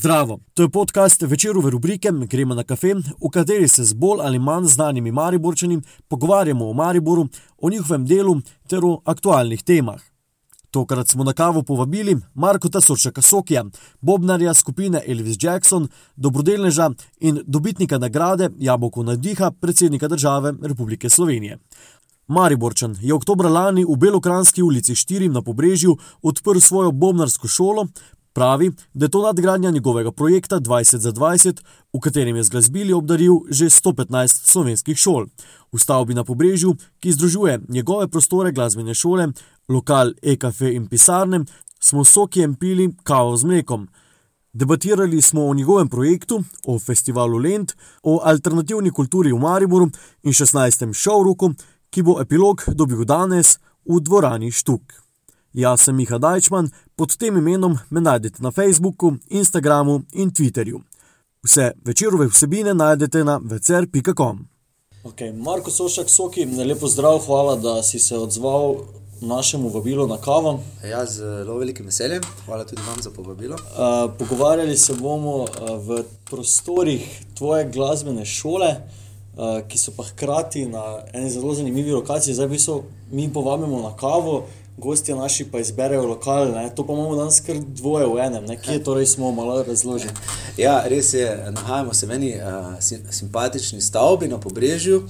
Zdravo, to je podcast večerove rubrike Gremo na kafe, v kateri se z bolj ali manj znanimi Mariborčani pogovarjamo o Mariboru, o njihovem delu ter o aktualnih temah. Tokrat smo na kavo povabili Marko Tasorčaka Sokija, Bobnarja skupine Elvis Jackson, dobrodelneža in dobitnika nagrade Jabolko nadiha predsednika države Republike Slovenije. Mariborčan je oktober lani v Belokranski ulici 4 na Pobrežju odprl svojo bobnarsko šolo, Pravi, da je to nadgradnja njegovega projekta 20 za 20, v katerem je z glasbili obdaril že 115 slovenskih šol. V stavbi na pobrežju, ki združuje njegove prostore glasbene šole, lokal e-kafe in pisarne, smo sokijem pili kavo z mlekom. Debatirali smo o njegovem projektu, o festivalu Lend, o alternativni kulturi v Mariboru in 16. šovruku, ki bo epilog dobil danes v dvorani Štuk. Jaz sem Miha Dajčman, pod tem imenom me najdete na Facebooku, Instagramu in Twitterju. Vse večerove vsebine najdete na večer.com. Okay, Marko Sošek, Soki, lepo zdrav, hvala, da si se odzval našemu vabilu na kavo. Ja, z zelo velikim veseljem, hvala tudi vam za povabilo. Uh, pogovarjali se bomo uh, v prostorih tvoje glasbene šole. Uh, ki so pa hkrati na eni zelo zanimivi lokaciji, zdaj pa mi povabimo na kavo, gostje naši pa izberejo lokal, ne? to pa imamo danes kar dvoje v enem, ne? kje torej smo malo razložili. Ja, res je, nahajamo se v eni uh, simpatični stavbi na pobrežju.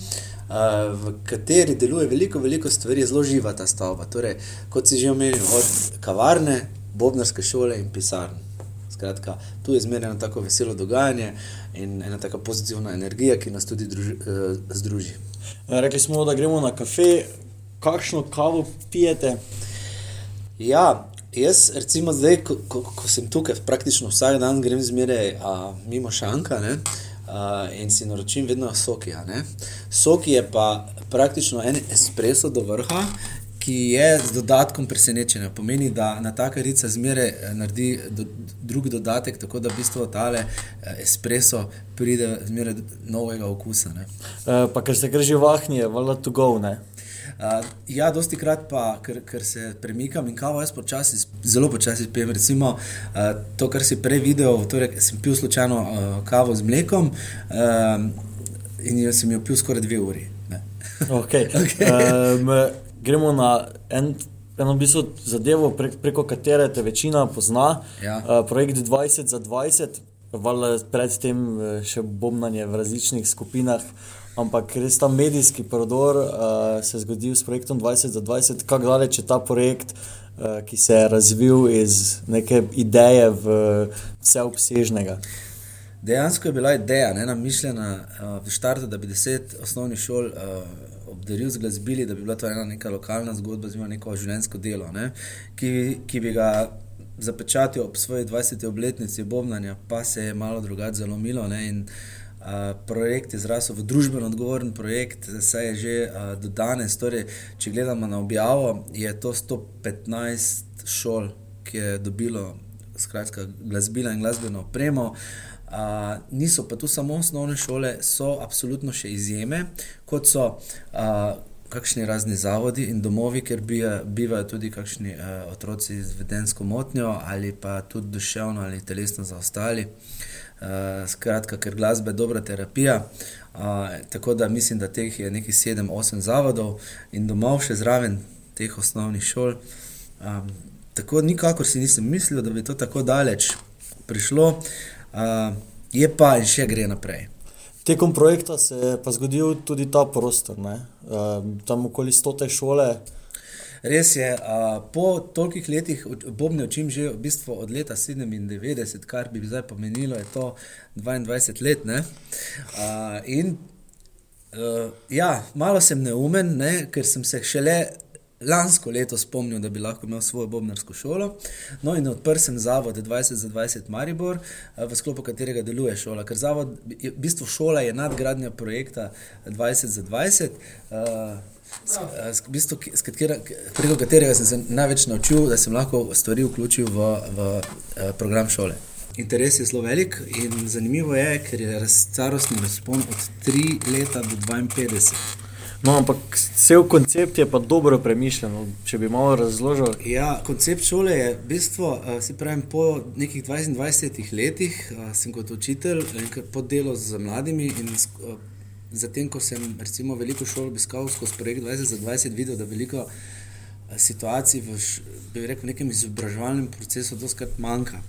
Uh, v kateri deluje veliko, veliko stvari, zelo živa ta stavba. Torej, kot si že omenil, od kavarne, bobnarske šole in pisarne. Skratka, tu je zmerno tako veselo dogajanje in ena tako pozitivna energija, ki nas tudi druži, uh, združi. Rekli smo, da gremo na kafe, kakšno kavo pijete? Ja, jaz, recimo, zdaj, ko, ko, ko sem tukaj, praktično vsak dan grem zmeraj mimo šanka ne, a, in si naročim vedno soki. Soki je pa praktično en espresso do vrha. Ki je z dodatkom presenečenja. Pomeni, da na ta karica zmeraj eh, naredi do, drugi dodatek, tako da v bistvu ta eh, espresso pride zmeraj novega okusa. E, pa ker se gre že vahni, je valjda tu govne. Uh, ja, dosti krat pa, ker, ker se premikam in kavo jaz počasi, zelo počasi pijem. Recimo uh, to, kar si prej videl, torej sem pil slučajno uh, kavo z mlekom uh, in jaz sem jo pil skoraj dve uri. Okay. Okay. Um, gremo na en. Eno bistvo zadevo, prek, preko katere te večina pozna, ja. uh, projekt 20 za 20, predtem še bombanje v različnih skupinah. Ampak res ta medijski prodor uh, se je zgodil s projektom 20 za 20, kako daleč je ta projekt, uh, ki se je razvil iz neke ideje v vseobsežnega. Dejansko je bila ideja, ne namišljena uh, v štartu, da bi deset osnovnih šol uh, obdaril z glasbili, da bi bila to ena neka lokalna zgodba, oziroma neko življenjsko delo, ne, ki, ki bi ga zapečatil ob svoji 20. obletnici obnanja, pa se je malo drugače zalomilo. Ne, in, uh, projekt je zrasel v družbeno odgovoren projekt, saj je že uh, do danes. Torej, če gledamo na objavo, je to 115 šol, ki je dobilo skratka, glasbila in glasbeno opremo. Uh, niso pa tu samo osnovne šole, so absolutno še izjeme, kot so uh, kakšni razni zavodi in domovi, kjer bivajo tudi kakšni uh, otroci z vedensko motnjo ali pa tudi duševno ali telesno zaostali. Uh, skratka, ker glasba je dobra terapija. Uh, tako da mislim, da teh je sedem, osem zavodov in domov še zraven teh osnovnih šol. Um, tako nikakor si nisem mislil, da bi to tako daleč prišlo, uh, je pa in še gre naprej. Tekom projekta se je pa zgodil tudi ta prostor, uh, tam okoli stote šole. Res je, uh, po tolikih letih, bobne očim že v bistvu od leta 97, kar bi zdaj pomenilo, je to 22 let. Uh, in uh, ja, malo sem neumen, ne, ker sem se šele. Lansko leto spomnil, da bi lahko imel svojo bobnarsko šolo. No, in odprl sem zavod 20 za 20 Maribor, v sklopu katerega deluje šola. Ker zavod, v bistvu šola je nadgradnja projekta 20 za 20. Uh, S, v bistvu, s katera, preko katerega sem se največ naučil, da sem lahko stvari vključil v, v eh, program šole. Interes je zelo velik in zanimivo je, ker je starostni razpon od 3 leta do 52. No, ampak cel koncept je pa dobro premišljen. Če bi malo razložil. Ja, koncept šole je v bistvu, uh, se pravi, po nekih 20 letih uh, sem kot učitelj pod delo z mladimi in uh, zatem, ko sem recimo veliko šol obiskal skozi projekt 20 za 20, videl, da veliko situacij v, bi rekel, nekem izobraževalnem procesu doskrat manjka.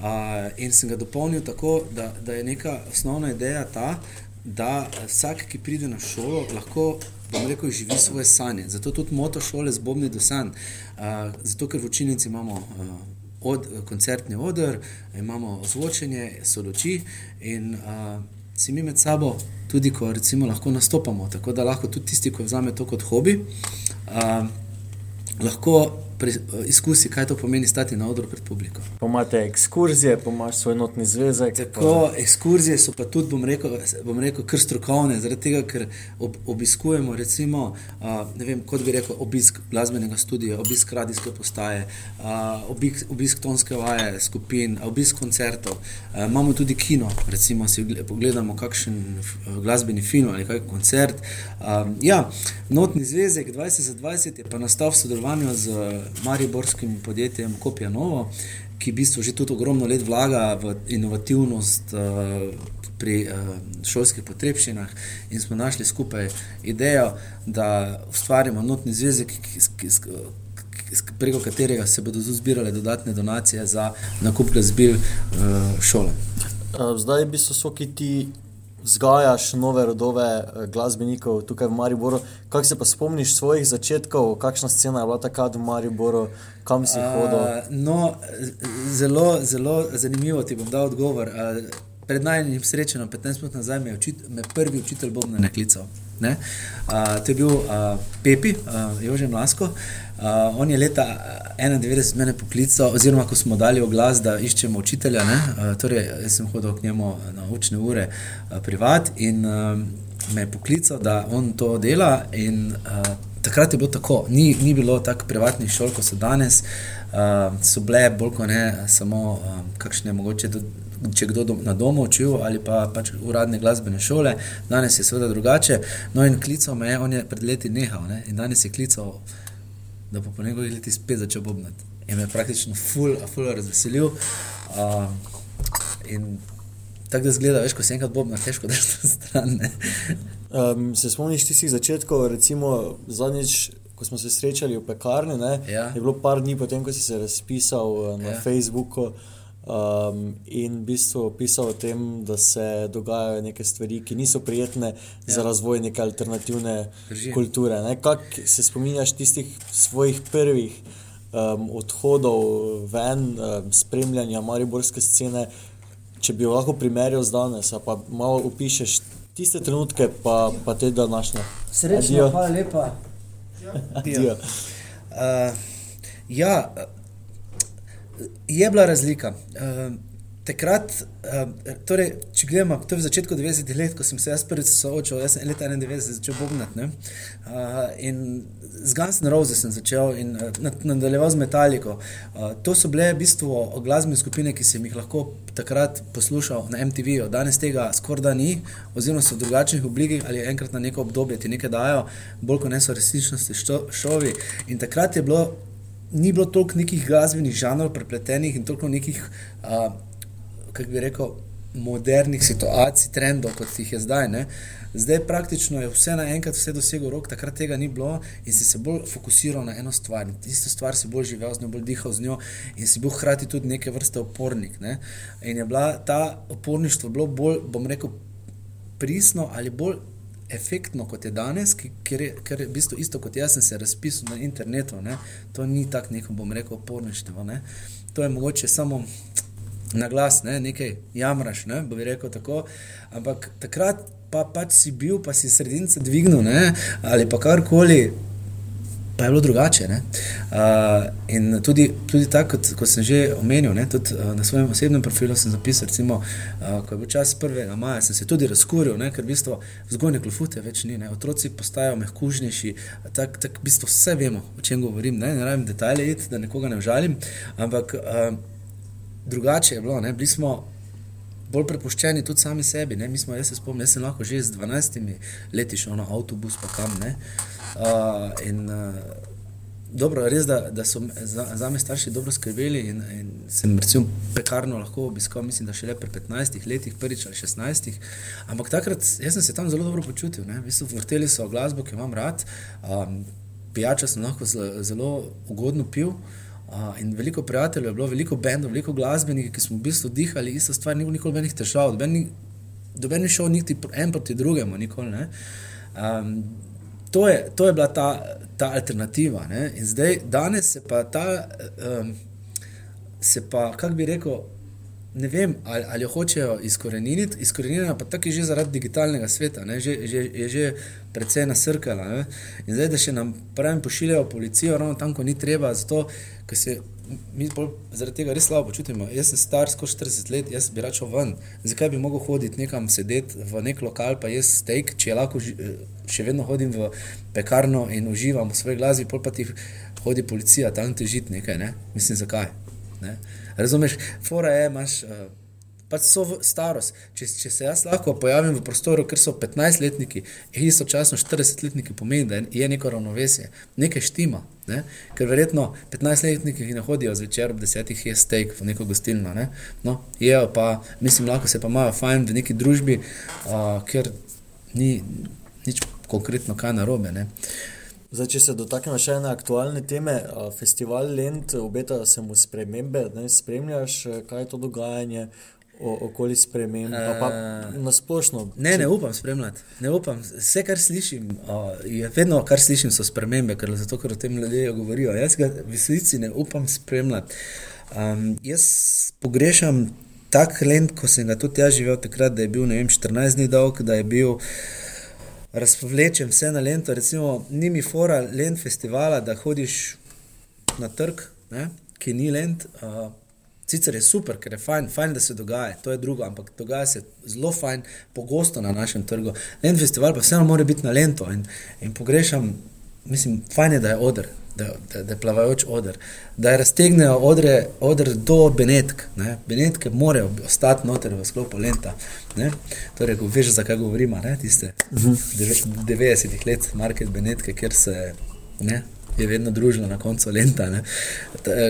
Uh, in sem ga dopolnil tako, da, da je neka osnovna ideja ta, da vsak, ki pride na šolo, lahko rekel, živi svoje sanje. Zato tudi moto šole zbobni do sanj. Uh, zato, ker v učilnici imamo uh, od, koncertni odr, imamo ozvočenje, so luči in uh, si mi med sabo tudi, ko recimo lahko nastopamo. Tako da lahko tudi tisti, ki vzame to kot hobi, uh, lahko pre, izkusi, kaj to pomeni stati na odru pred publiko. Pomate ekskurzije, pomaš svoj notni zvezek. Tako, ekskurzije so pa tudi, bom rekel, bom rekel kar strokovne, zaradi tega, ker ob, obiskujemo, recimo, uh, ne vem, kot bi rekel, obisk glasbenega studia, obisk radijske postaje, uh, obisk, obisk tonske vaje skupin, obisk koncertov. Uh, imamo tudi kino, recimo si pogledamo kakšen glasbeni film ali kakšen koncert. Um, ja, notni zvezek 20 za 20 je pa nastal v sodelovanju z mariborskim podjetjem Kopija Novo, ki v bistvu že tudi ogromno let vlaga v inovativnost uh, pri uh, šolskih potrebščinah, in smo našli skupaj idejo, da ustvarimo notni zvezek, preko katerega se bodo zbirale dodatne donacije za nakup glasbil uh, šole. Zdaj, bistvu, so ki ti vzgajaš nove rodove eh, glasbenikov tukaj v Mariboru. Kaj se pa spomniš svojih začetkov, kakšna scena je bila takrat v Mariboru, kam si hodil? Uh, no, zelo, zelo zanimivo ti bom dal odgovor. Uh, pred najmenjim srečanjem, 15 minut nazaj, me je učit, me prvi učitelj Bobna neklical. Ne? Uh, to je bil uh, Pepi, uh, Jože Mlasko. Uh, on je leta 91 mene poklical, oziroma ko smo dali oglas, da iščemo učitelja. Uh, torej, jaz sem hodil k njemu na učne ure uh, privat in uh, me je poklical, da on to dela. In, uh, takrat je bilo tako, ni, ni bilo tako privatnih šol, kot so danes. Uh, so bile bolj kot ne samo uh, kakšne mogoče. Do, če kdo dom, na domu učil ali pa pač uradne glasbene šole, danes je seveda drugače. No, in klical me je, on je pred leti nehal ne? in danes je klical, da bo po njegovih letih spet začel bobnati. In me je praktično ful, ful razveselil. Uh, in tako da zgleda, veš, ko se enkrat bobna, težko da se stran. Um, se spomniš tistih začetkov, recimo zadnjič. Ko smo se srečali v pekarni, ja. je bilo par dni potem, ko si se razpisal uh, na ja. Facebooku, Um, in v bistvu pisal o tem, da se dogajajo neke stvari, ki niso prijetne ja. za razvoj neke alternativne Drži. kulture. Ne? Kako se spominjaš tistih svojih prvih um, odhodov ven, um, spremljanja mariborske scene, če bi jo lahko primerjal z danes, pa malo opišeš tiste trenutke, pa, pa te današnje. Srečno, hvala lepa. Ja. Uh, ja je bila razlika. Uh, takrat, uh, torej, če gledamo, to je v začetku 90-ih let, ko sem se jaz prvič soočil, jaz sem leta 91 začel bognati. Uh, in z Guns N' Roses sem začel in uh, nadaljeval z Metallico. Uh, to so bile v bistvu glasbene skupine, ki sem jih lahko takrat poslušal na MTV-ju. Danes tega skoraj da ni, oziroma so v drugačnih oblikah ali enkrat na neko obdobje ti nekaj dajo, bolj kot ne so resničnosti šovi. In takrat je bilo ni bilo toliko nekih glasbenih žanrov, prepletenih in toliko nekih, uh, kako bi rekel, modernih situacij, trendov, kot jih je zdaj. Ne? Zdaj praktično je vse naenkrat, vse doseglo rok, takrat tega ni bilo in si se bolj fokusiral na eno stvar. Isto stvar si bolj živel z njo, bolj dihal z njo in si bil hkrati tudi neke vrste opornik. Ne? In je bila ta oporništvo bolj, bom rekel, pristno ali bolj efektno, kot je danes, ker je, ker je v bistvu isto kot jaz sem se razpisal na internetu. Ne? To ni tako, neko bom rekel, porništvo. Ne? To je mogoče samo na glas, ne? nekaj jamraš, ne? bi rekel tako. Ampak takrat pa pač si bil, pa si sredince dvignil ne? ali pa karkoli pa je bilo drugače. Uh, in tudi, tudi tako, kot, kot sem že omenil, ne, tudi, uh, na svojem osebnem profilu sem zapisal, recimo, uh, ko je bil čas 1. maja, sem se tudi razkuril, ne, ker v bistvu vzgojne klofute več ni, ne, otroci postajajo mehkužnejši. Tako tak, v bistvu vse vemo, o čem govorim. Ne, ne rabim detajle iti, da nekoga ne žalim, ampak uh, drugače je bilo. Ne, bili smo bolj prepuščeni tudi sami sebi. Ne? Mi smo, jaz se spomnim, jaz sem lahko že z 12 leti šel na avtobus, pa kam ne. Uh, in, uh, Dobro, res da, da so za, za me starši dobro skrbeli in, in sem recimo pekarno lahko obiskal, mislim, da še le pri 15 letih, prvič ali 16. Ampak takrat sem se tam zelo dobro počutil. Vrteli so glasbo, ki jo imam rad, um, pijača sem lahko zelo, zelo ugodno pil. Uh, in veliko prijateljev je bilo, veliko bendov, veliko glasbenikov, ki smo v bistvu dihali isto stvar, ni bilo nikoli nobenih težav, noben ni šel niti en proti drugemu, nikoli. Um, to, je, to je bila ta, ta alternativa. Ne? In zdaj, danes se pa ta, um, se pa, kako bi rekel, ne vem, ali, ali jo hočejo izkoreniniti, izkoreniniti pa tako je že zaradi digitalnega sveta, že, že, je že precej nasrkala. Ne? In zdaj, da še nam pravim pošiljajo policijo, ravno tam, ko ni treba, zato, ker se mi zaradi tega res slabo počutimo. Jaz sem star, skoro 40 let, jaz bi račel ven. Zakaj bi mogel hoditi nekam sedeti v nek lokal, pa jaz steak, če lahko še vedno hodim v pekarno in uživam v svoji glasbi, pol pa ti hodi policija, tam ti žit nekaj, ne? mislim, zakaj. Ne? Razumeš, fora je, imaš. Uh, Pač so starost. Če, če se jaz lahko pojavim v prostoru, ker so 15-letniki, istočasno 40-letniki, pomeni, da je neko ravnovesje, nekaj štima. Ne? Ker verjetno 15-letniki, ki ne hodijo zvečer ob 10, je steak v neko gostilno. Ne? No, jejo pa, mislim, lahko se pa imajo fajn v neki družbi, uh, ker ni nič konkretno kaj narobe. Ne? Zdaj, če se dotaknemo še ene aktualne teme, festival Lend, obeta se mu spremembe, da ne spremljaš, kaj je to dogajanje. Okoli sprememb, pa, pa na splošno. Ne, ne upam spremljati. Ne upam. Vse, kar slišim, je vedno, kar slišim, so spremembe, ker, zato, ker o tem ljudje govorijo. Jaz ga v resnici ne upam spremljati. Um, jaz pogrešam tak lend, ko sem ga tudi jaz živel takrat, da je bil vem, 14 dni dolg, da je bil razpovlečen vse na lento. Recimo, ni mi fora lend festivala, da hodiš na trg, ne, ki ni lend. Uh, sicer je super, ker je fajn, fajn, da se dogaja, to je drugo, ampak dogaja se zelo fajn, pogosto na našem trgu. Lend festival pa vseeno mora biti na lento in, in pogrešam, mislim, fajn je, da je odr da, da, da je plavajoč odr, da je raztegnejo odre, odr do Benetk. Ne? Benetke morajo ostati noter v sklopu lenta. Ne? Torej, ko veš, zakaj govorimo, ne? tiste 90-ih mhm. let, market Benetke, kjer se ne? je vedno družila na koncu lenta.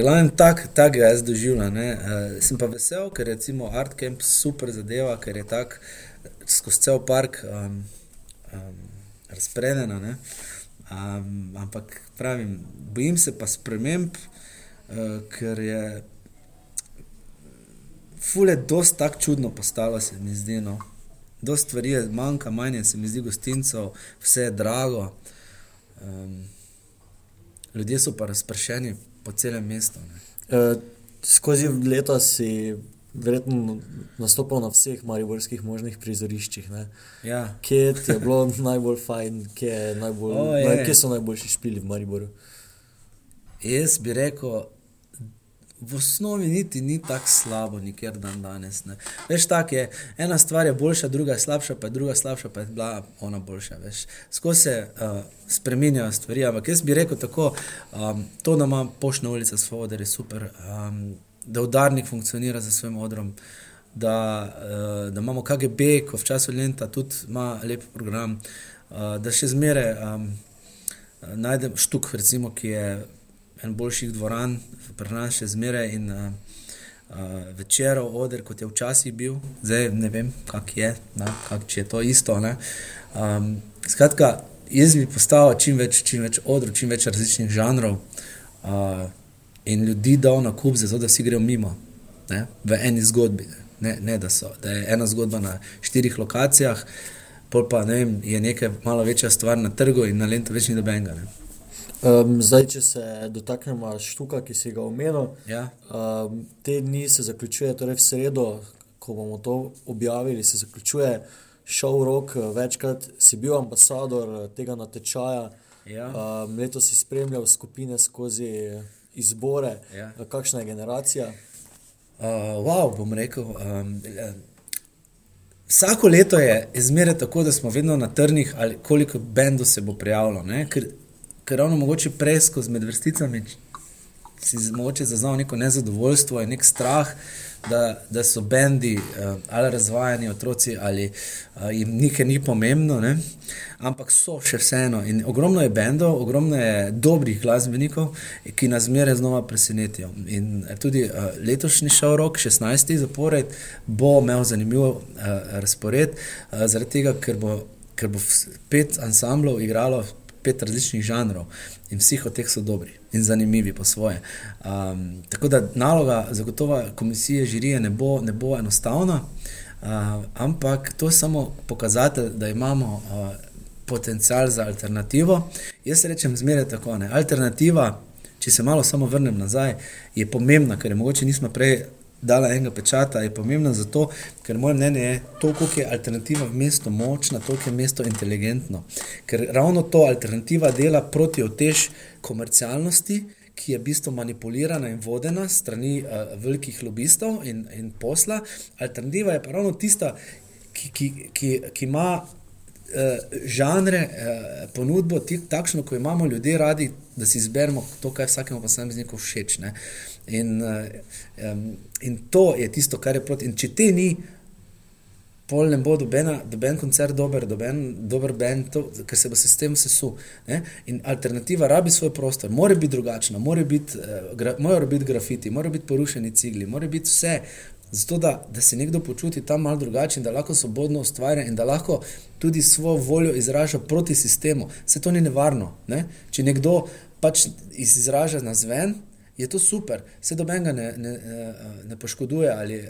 Glavno tak, tak ga jaz doživljam. Uh, sem pa vesel, ker je recimo Art Camp super zadeva, ker je tak skozi cel park um, um, razpredena. Um, ampak pravim, bojim se pa sprememb, uh, ker je fule dosti tako čudno postalo, se mi zdi. No. Dost stvari je manjka, manj se mi zdi gostincev, vse je drago. Um, ljudje so pa razpršeni po celem mestu. Uh, skozi leta si verjetno nastopal na vseh mariborskih možnih prizoriščih. Ja. Kje je bilo najbolj fajn, kje, najbolj, oh, naj, kje so najboljši špili v Mariboru? Jaz bi rekel, v osnovi niti ni tako slabo, nikjer dan danes. Ne. Veš, tako je, ena stvar je boljša, druga je slabša, pa je druga slabša, pa je bila ona boljša. Skozi se uh, spremenjajo stvari, ampak jaz bi rekel tako, um, to, da ima poštna ulica Svoboda, je super. Um, da udarnik funkcionira za svojim odrom, da, uh, da imamo KGB, ko v času Lenta tudi ima lep program, uh, da še zmeraj um, najdemo štuk, recimo, ki je en boljših dvoran, pri nas še zmeraj in uh, uh, večerov oder, kot je včasih bil, zdaj ne vem, kak je, na, kak, če je to isto. Um, skratka, jaz bi postavil čim več, čim več odrov, čim več različnih žanrov. Uh, in ljudi dal na kup, zato da si grejo mimo ne, v eni zgodbi. Ne, ne da, so, da je ena zgodba na štirih lokacijah, pol pa ne vem, je nekaj malo večja stvar na trgu in na lento več ni dobenega. Um, zdaj, če se dotaknemo štuka, ki si ga omenil, ja. um, te dni se zaključuje, torej v sredo, ko bomo to objavili, se zaključuje šov rok. Večkrat si bil ambasador tega natečaja, ja. um, letos si spremljal skupine skozi izbore, ja. kakšna je generacija? Uh, wow, bom rekel. Um, vsako leto je izmerno tako, da smo vedno na trnih, ali koliko bendov se bo prijavilo. Ker, ker ravno mogoče prej skozi med vrsticami si moče zaznal neko nezadovoljstvo in nek strah, da, da so bendi uh, ali razvajeni otroci ali uh, jim nekaj ni pomembno, ne? ampak so še vseeno. In ogromno je bendov, ogromno je dobrih glasbenikov, ki nas zmeraj znova presenetijo. In tudi uh, letošnji šov rok, 16. zapored, bo imel zanimiv uh, razpored, uh, zaradi tega, ker bo, ker bo pet ansamblov igralo pet različnih žanrov in vsi od teh so dobri in zanimivi po svoje. Um, tako da naloga zagotovo komisije žirije ne bo, ne bo enostavna, uh, ampak to je samo pokazatelj, da imamo uh, potencial za alternativo. Jaz rečem zmeraj tako, ne. Alternativa, če se malo samo vrnem nazaj, je pomembna, ker je mogoče nismo prej dala enega pečata, je pomembna zato, ker moje mnenje je, koliko je alternativa v mestu močna, toliko je mesto inteligentno. Ker ravno to alternativa dela proti otež komercialnosti, ki je v bistvu manipulirana in vodena strani uh, velikih lobistov in, in posla. Alternativa je pa ravno tista, ki, ki, ki, ki ima uh, žanre, uh, ponudbo, takšno, ko imamo ljudje radi, da si izberemo to, kar vsakemu posamezniku všeč. In, um, in to je tisto, kar je proti. In če te ni, pol ne bo doben koncert, dober, doben, dober bend, ker se bo sistem sesul. In alternativa rabi svoj prostor, mora biti drugačna, mora biti, uh, gra, biti grafiti, mora biti porušeni cigli, mora biti vse. Zato, da, da se nekdo počuti tam malo drugačen, da lahko svobodno ustvarja in da lahko tudi svojo voljo izraža proti sistemu. Vse to ni nevarno. Ne? Če nekdo pač izraža na zven, je to super, vse do menega ne, ne, ne poškoduje ali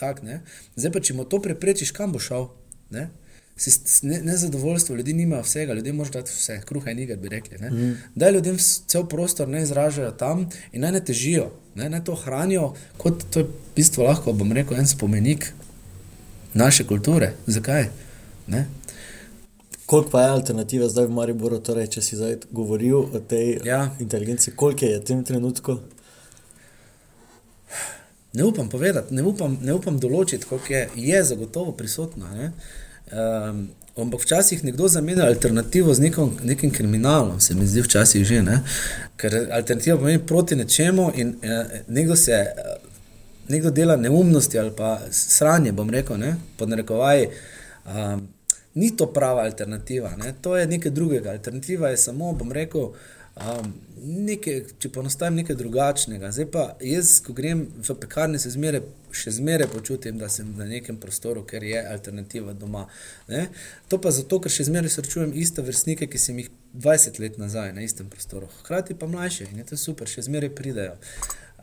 tak. Ne? Zdaj pa, če mu to preprečiš, kam bo šel? Ne? Nezadovoljstvo, ne ljudi nima vsega, ljudje morajo dati vse, kruha in igra, bi rekli. Mm. Da ljudem cel prostor ne izražajo tam in naj ne težijo, ne, naj to hranijo, kot to je v bistvu lahko, bom rekel, en spomenik naše kulture. Zakaj? Ne? Koliko pa je alternativa zdaj v Mariboru, torej, če si zdaj govoril o tej ja. inteligenci, koliko je v tem trenutku? Ne upam povedati, ne upam, ne upam določiti, koliko je, je zagotovo prisotna. Um, ampak včasih nekdo zamenja alternativo z nekom, nekim kriminalom, se mi zdi včasih že. Ne? Ker alternativa pomeni proti nečemu in eh, nekdo se. Eh, Nekdo dela neumnosti ali pa sranje, bom rekel, ne, pod narekovaji, um, ni to prava alternativa, ne, to je nekaj drugega. Alternativa je samo, bom rekel, uh, Um, nekaj, če ponostavim nekaj drugačnega. Zdaj pa jaz, ko grem v pekarni, se zmere, še zmeraj počutim, da sem v nekem prostoru, ker je alternativa doma. Ne? To pa zato, ker še zmeraj srečujem iste vrstnike, ki sem jih 20 let nazaj na istem prostoru. Hkrati pa mlajše in je to super, še zmeraj pridajo.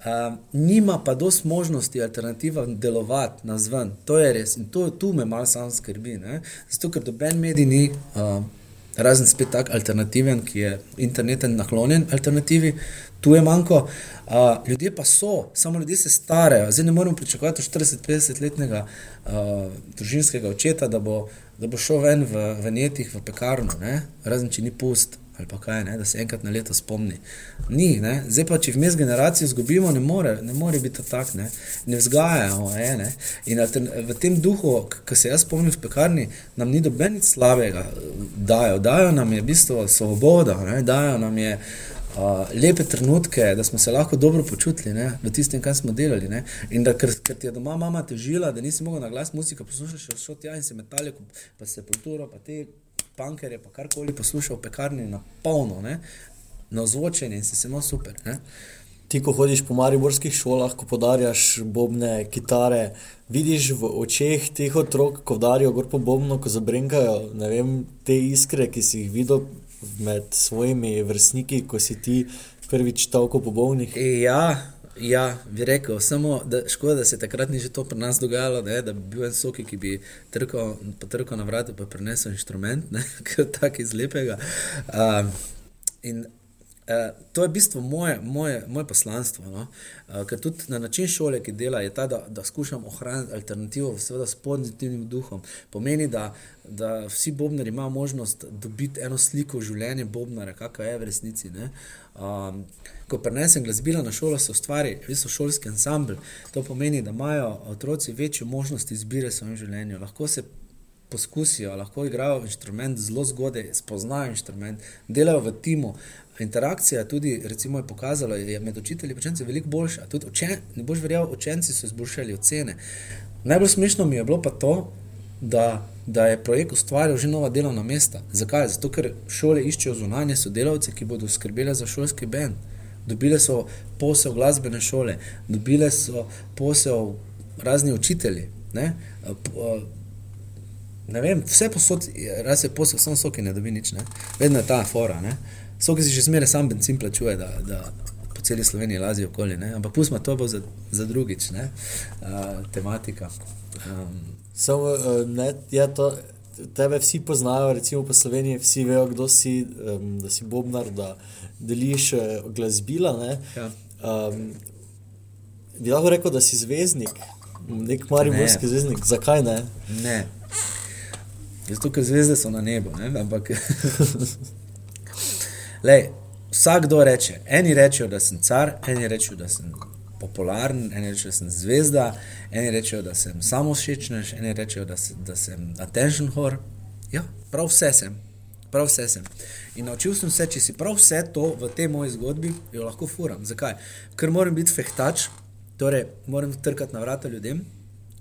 Um, nima pa dosti možnosti alternativa delovati na zven, to je res in to, tu me malo sam skrbi. Ne? Zato, ker doben medij ni. Um, razen spet tak alternativen, ki je interneten naklonjen alternativi, tu je manjko. Uh, ljudje pa so, samo ljudje se starajo. Zdaj ne moremo pričakovati 40-50 letnega uh, družinskega očeta, da bo, da bo šel ven v, v netih, v pekarno, ne? razen če ni pust ali pa kaj, ne? da se enkrat na leto spomni. Ni, ne? zdaj pa če vmes generacijo izgubimo, ne more, ne more biti tako, ne, ne vzgajamo. Je, ne? In v tem duhu, ki se jaz spomnim v pekarni, nam ni doben nič slabega, dajo, dajo nam je v bistvu svoboda, ne? dajo nam je. Uh, lepe trenutke, da smo se lahko dobro počutili ne, v tistem, kar smo delali. Ne. In da, ker, ker ti je doma mama težila, da nisi mogel na glas muzika poslušati, šel ti ja in se metali, pa se kulturo, pa te punkerje, pa karkoli poslušal v pekarni na polno, ne? na ozvočenje in si se imel super. Ne? Ti, ko hodiš po mariborskih šolah, ko podarjaš bobne, kitare, vidiš v očeh teh otrok, ko darijo gor po bobno, ko zabrenkajo vem, te iskre, ki si jih videl med svojimi vrstniki, ko si ti prvič tako po bovnih. Ja, Ja, bi rekel, samo da škoda, da se takrat ni že to pri nas dogajalo, ne, da bi bil en soki, ki bi trkal, trkal na vratu in prenesel inštrument, tako iz lepega. Uh, in uh, to je v bistvu moje, moje, moje poslanstvo. No? Uh, ker tudi na način šole, ki dela, je ta, da, da skušam ohraniti alternativo, seveda s pozitivnim duhom. Pomeni, da, da vsi bobnari imajo možnost dobiti eno sliko življenja bobnara, kakor je v resnici. Um, ko prenesem glasbila na šolo, se ustvari visokošolski ansambl. To pomeni, da imajo otroci večjo možnost izbire v svojem življenju. Lahko se poskusijo, lahko igrajo inštrument zelo zgodaj, spoznajo inštrument, delajo v timu. Interakcija tudi, recimo, je pokazala, da je med učitelji in učenci veliko boljša. Učen, ne boš verjel, učenci so izboljšali ocene. Najbolj smešno mi je bilo pa to, da, da je projekt ustvarjal že nova delovna mesta. Zakaj? Zato, ker šole iščejo zunanje sodelavce, ki bodo skrbeli za šolski bend. Dobile so posel glasbene šole, dobile so posel razni učitelji. Ne? Ne vem, vse posod, je posel, samo so, ki ne dobi nič, ne? vedno je ta fora. Ne? So, ki si že zmeraj sam benzin plačuje, da, da po celi Sloveniji lazijo okoli. Ne? Ampak pustimo to bo za, za drugič, ne? Uh, tematika. Um, Samo, uh, ne, ja, to, tebe vsi poznajo, recimo po Sloveniji, vsi vejo, kdo si, um, da si Bobnar, da deliš uh, glasbila. Ja. Um, bi lahko rekel, da si zvezdnik, nek mariborski ne. zvezdnik. Zakaj ne? Ne. Zato, ker zvezde so na nebu. Ne? Ampak, lej, vsakdo reče, eni rečejo, da sem car, eni rečejo, da sem popularen, eni rečejo, da sem zvezda, eni rečejo, da sem samo všečnež, eni rečejo, da, se, da sem attention whore. Ja, prav vse sem. Prav vse sem. In naučil sem se, če si prav vse to v tej moji zgodbi, jo lahko furam. Zakaj? Ker moram biti fehtač, torej moram trkati na vrata ljudem,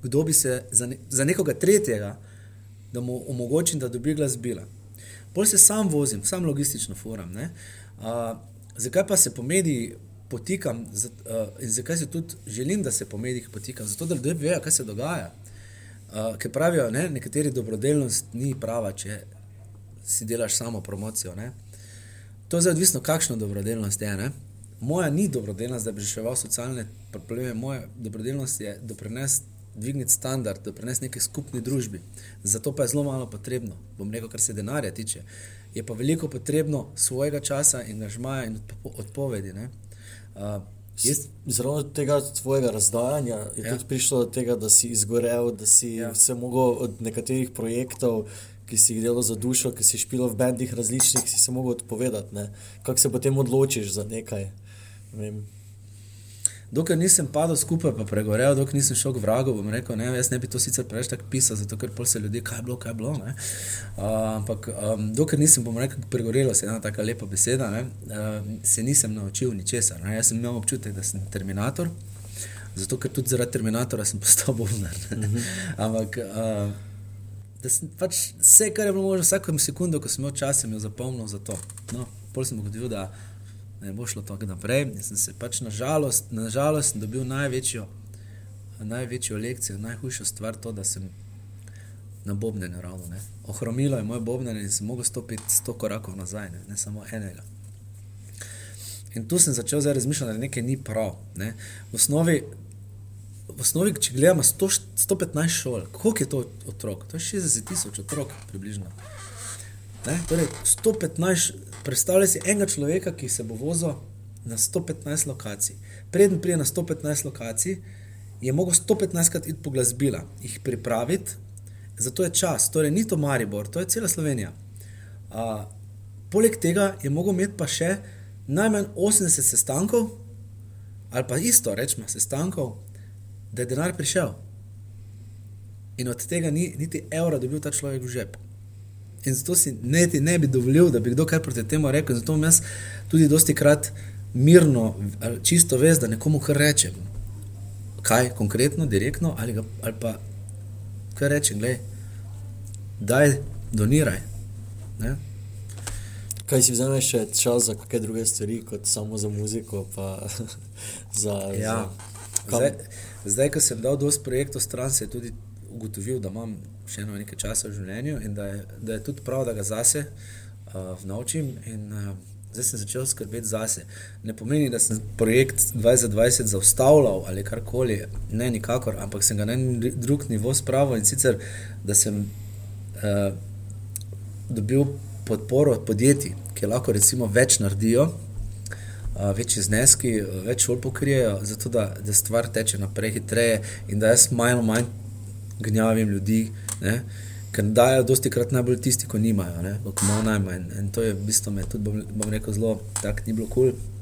kdo bi se za, ne, za nekoga tretjega da mu omogočim, da dobi glasbila. Bolj se sam vozim, sam logistično furam. Uh, zakaj pa se po medijih potikam z, uh, in zakaj se tudi želim, da se po medijih potikam? Zato, da ljudje vejo, kaj se dogaja. Uh, ker pravijo, ne, nekateri dobrodelnost ni prava, če si delaš samo promocijo. Ne. To je zdaj odvisno, kakšno dobrodelnost je. Ne. Moja ni dobrodelnost, da bi reševal socialne probleme, moja dobrodelnost je doprinesti dvigniti standard, da prenesi nekaj skupni družbi. Zato pa je zelo malo potrebno, bom rekel, kar se denarja tiče. Je pa veliko potrebno svojega časa in angažmaja in odpovedi. Uh, jaz... Zelo tega tvojega razdajanja je ja. tudi prišlo do tega, da si izgorel, da si ja. se mogel od nekaterih projektov. Ki si jih delal za dušo, ki si špil v bendih različnih, si se lahko odpovedal. Kako se potem odločiš za nekaj? Vem, dokler nisem padel skupaj, pa pregorel, dokler nisem šel k vragu, bom rekel, ne, jaz ne bi to sicer preveč tako pisal, zato ker se ljudje, kaj je bilo, kaj je bilo. Uh, ampak um, dokler nisem, bom rekel, pregorelo se ena taka lepa beseda, ne, uh, se nisem naučil ničesar. Ne. Jaz sem imel občutek, da sem terminator, zato ker tudi zaradi terminatora sem postal bovnar. Mhm. Ampak. Uh, Da sem pač vse, kar je bilo možno, vsako sekundo, ko sem imel čas, sem jo zapomnil za to. No, pol sem ugotovil, da ne bo šlo tako naprej. Jaz sem se pač nažalost, nažalost dobil največjo, največjo lekcijo, najhujšo stvar, to, da sem na bobnenju ravno. Ne. Ohromilo je moje bobnenje in sem mogel stopiti sto korakov nazaj, ne, ne samo enega. In tu sem začel zdaj razmišljati, da nekaj ni prav. Ne. V, osnovi, v osnovi, če gledamo 100, 115 šol, koliko je to otrok? To je 60 tisoč otrok, približno. Ne? Torej, 115, predstavljaj si enega človeka, ki se bo vozil na 115 lokacij. Preden pride na 115 lokacij, je mogel 115 krat iti po glasbila, jih pripraviti, zato je čas, torej ni to Maribor, to je cela Slovenija. Uh, poleg tega je mogel imeti pa še najmanj 80 sestankov, ali pa isto, rečemo, sestankov, da je denar prišel. In od tega ni niti evra dobil ta človek v žep. In zato si ne, ne bi dovolil, da bi kdo kaj proti temu rekel. Zato imam jaz tudi dosti krat mirno, čisto vez, da nekomu kar rečem. Kaj konkretno, direktno ali, ga, ali pa kaj rečem, gledaj, daj, doniraj. Ne? Kaj si vzameš še čas za kakšne druge stvari, kot samo za muziko? za, ja. za... Zdaj, zdaj, ko sem dal dosti projektov stran, se je tudi ugotovil, da imam še eno nekaj časa v življenju in da je, da je tudi prav, da ga zase uh, naučim. In, uh, zdaj sem začel skrbeti zase. Ne pomeni, da sem projekt 2020 zaustavljal ali karkoli, ne nikakor, ampak sem ga na en drug nivo spravil in sicer, da sem uh, dobil podporo podjetij, ki lahko recimo več naredijo. Uh, večji zneski, več šol pokrijejo, zato da, da stvar teče naprej hitreje, in da jaz malo manj gnjavim ljudi, ne? ker dajo dosti krat najbolj tisti, ko nimajo, ko imajo najmanj. In to je v bistvu me tudi, bom, bom rekel, zelo tako ni bilo kul. Cool.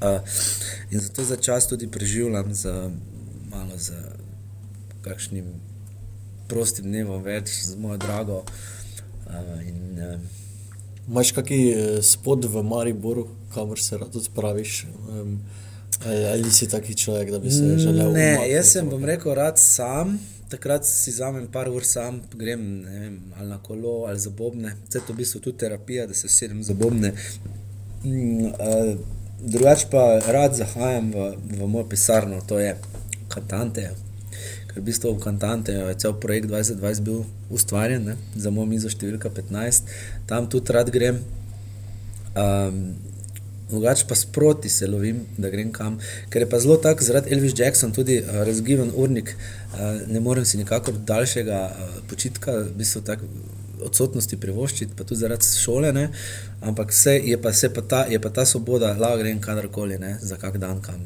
Uh, in zato za čas tudi preživljam z malo z kakšnim prostim dnevom več z mojo drago. Uh, in, uh, Máš kakšen uh, spod v Mariboru, kamor se rad odpraviš? Um, ali, ali si taki človek, da bi se želel? Ne, jaz sem, bom rekel, rad sam. Takrat si vzamem par ur sam, grem vem, ali na kolo ali za bobne. Vse to v bistvu tudi terapija, da se sedem za bobne. Mm, uh, drugač pa rad zahajam v, v mojo pisarno, to je Kantante. Ker v bistvu v Kantante je cel projekt 2020 bil ustvarjen ne, za mojo mizo številka 15, tam tudi rad grem. Um, Drugače pa sproti se lovim, da grem kam, ker je pa zelo tako, zaradi Elvis Jackson, tudi uh, razgiven urnik, uh, ne morem si nikakor daljšega uh, počitka, v bistvu tako odsotnosti privoščiti, pa tudi zaradi šole, ne? ampak vse je pa, pa, ta, je pa ta svoboda, lahko grem kadarkoli, ne? za kak dan kam.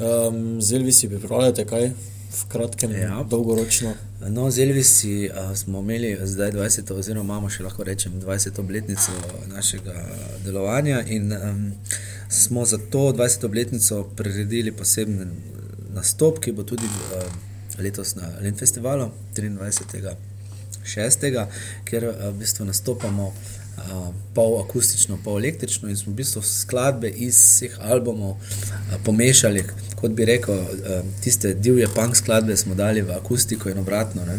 Um, z Elvisi pripravljate kaj? V kratkem, ja. dolgoročno. No, z Elvisi uh, smo imeli zdaj 20, oziroma imamo še lahko rečem 20 obletnico našega delovanja, in um, smo za to 20 obletnico priredili poseben nastop, ki bo tudi uh, letos na Len festivalu 23 šestega, kjer eh, v bistvu nastopamo uh, pol akustično, pol električno in smo v bistvu skladbe iz vseh albumov uh, pomešali, kot bi rekel, uh, tiste divje punk skladbe smo dali v akustiko in obratno. Ne?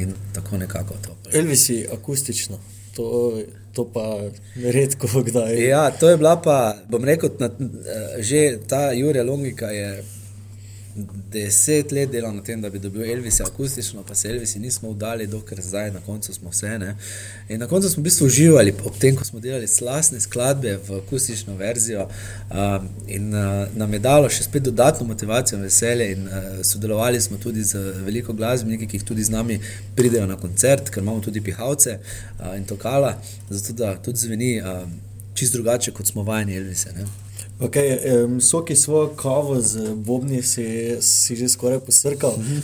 In tako nekako to. Elvis je akustično. To, to pa redko kdaj. Ja, to je bila pa, bom rekel, na, že ta Jurija Longika je deset let delal na tem, da bi dobil Elvis akustično, pa se Elvisi nismo vdali, dokler zdaj na koncu smo vse. Ne? In na koncu smo v bistvu uživali, ob tem, ko smo delali slasne skladbe v akustično verzijo um, in uh, nam je dalo še spet dodatno motivacijo in veselje in uh, sodelovali smo tudi z veliko glasbeniki, ki jih tudi z nami pridejo na koncert, ker imamo tudi pihalce uh, in tokala, zato da tudi zveni uh, čist drugače, kot smo vajeni Elvise. Ne? Okay, um, Soki svojo kavo z Bobni si, si že skoraj posrkal, uh -huh.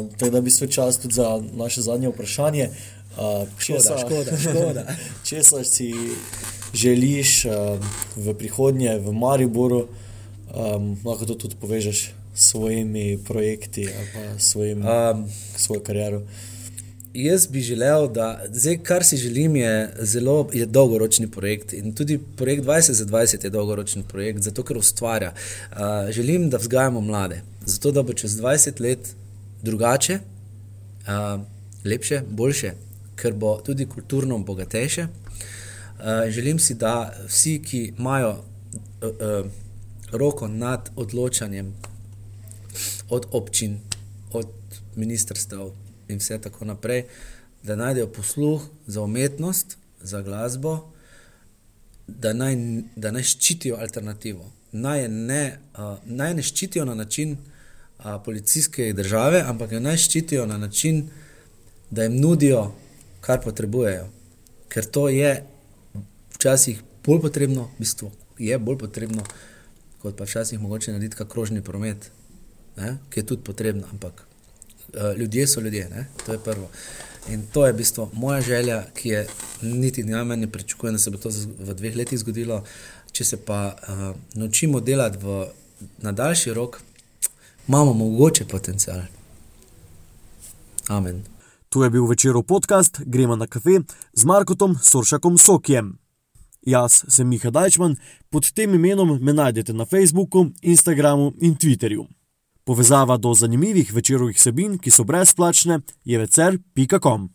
uh, tako da bi se čas tudi za naše zadnje vprašanje. Uh, česa, škoda, škoda. česa si želiš uh, v prihodnje v Mariboru, um, lahko to tudi povežeš s svojimi projekti ali pa svojim, um, svojo kariero. Jaz bi želel, da zdaj, kar si želim, je zelo je dolgoročni projekt. In tudi projekt 20 za 20 je dolgoročni projekt, zato ker ustvarja. Uh, želim, da vzgajamo mlade, zato da bo čez 20 let drugače, uh, lepše, boljše, ker bo tudi kulturno bogatejše. Uh, želim si, da vsi, ki imajo uh, uh, roko nad odločanjem od občin, od ministrstv in vse tako naprej, da najdejo posluh za umetnost, za glasbo, da naj, da naj ščitijo alternativo. Naj ne, uh, naj ne ščitijo na način uh, policijske države, ampak naj ščitijo na način, da jim nudijo, kar potrebujejo. Ker to je včasih bolj potrebno, v bistvu je bolj potrebno, kot pa včasih mogoče narediti kakrožni promet, ne, ki je tudi potrebno, ampak ljudje so ljudje, ne? to je prvo. In to je v bistvu moja želja, ki je niti najmanj ne pričakujem, da se bo to v dveh letih zgodilo. Če se pa uh, naučimo delati v, na daljši rok, imamo mogoče potencial. Amen. Tu je bil večerov podcast, gremo na kafe z Markotom Soršakom Sokjem. Jaz sem Miha Dajčman, pod tem imenom me najdete na Facebooku, Instagramu in Twitterju. Povezava do zanimivih večerovih sebin, ki so brezplačne, je vecer.com.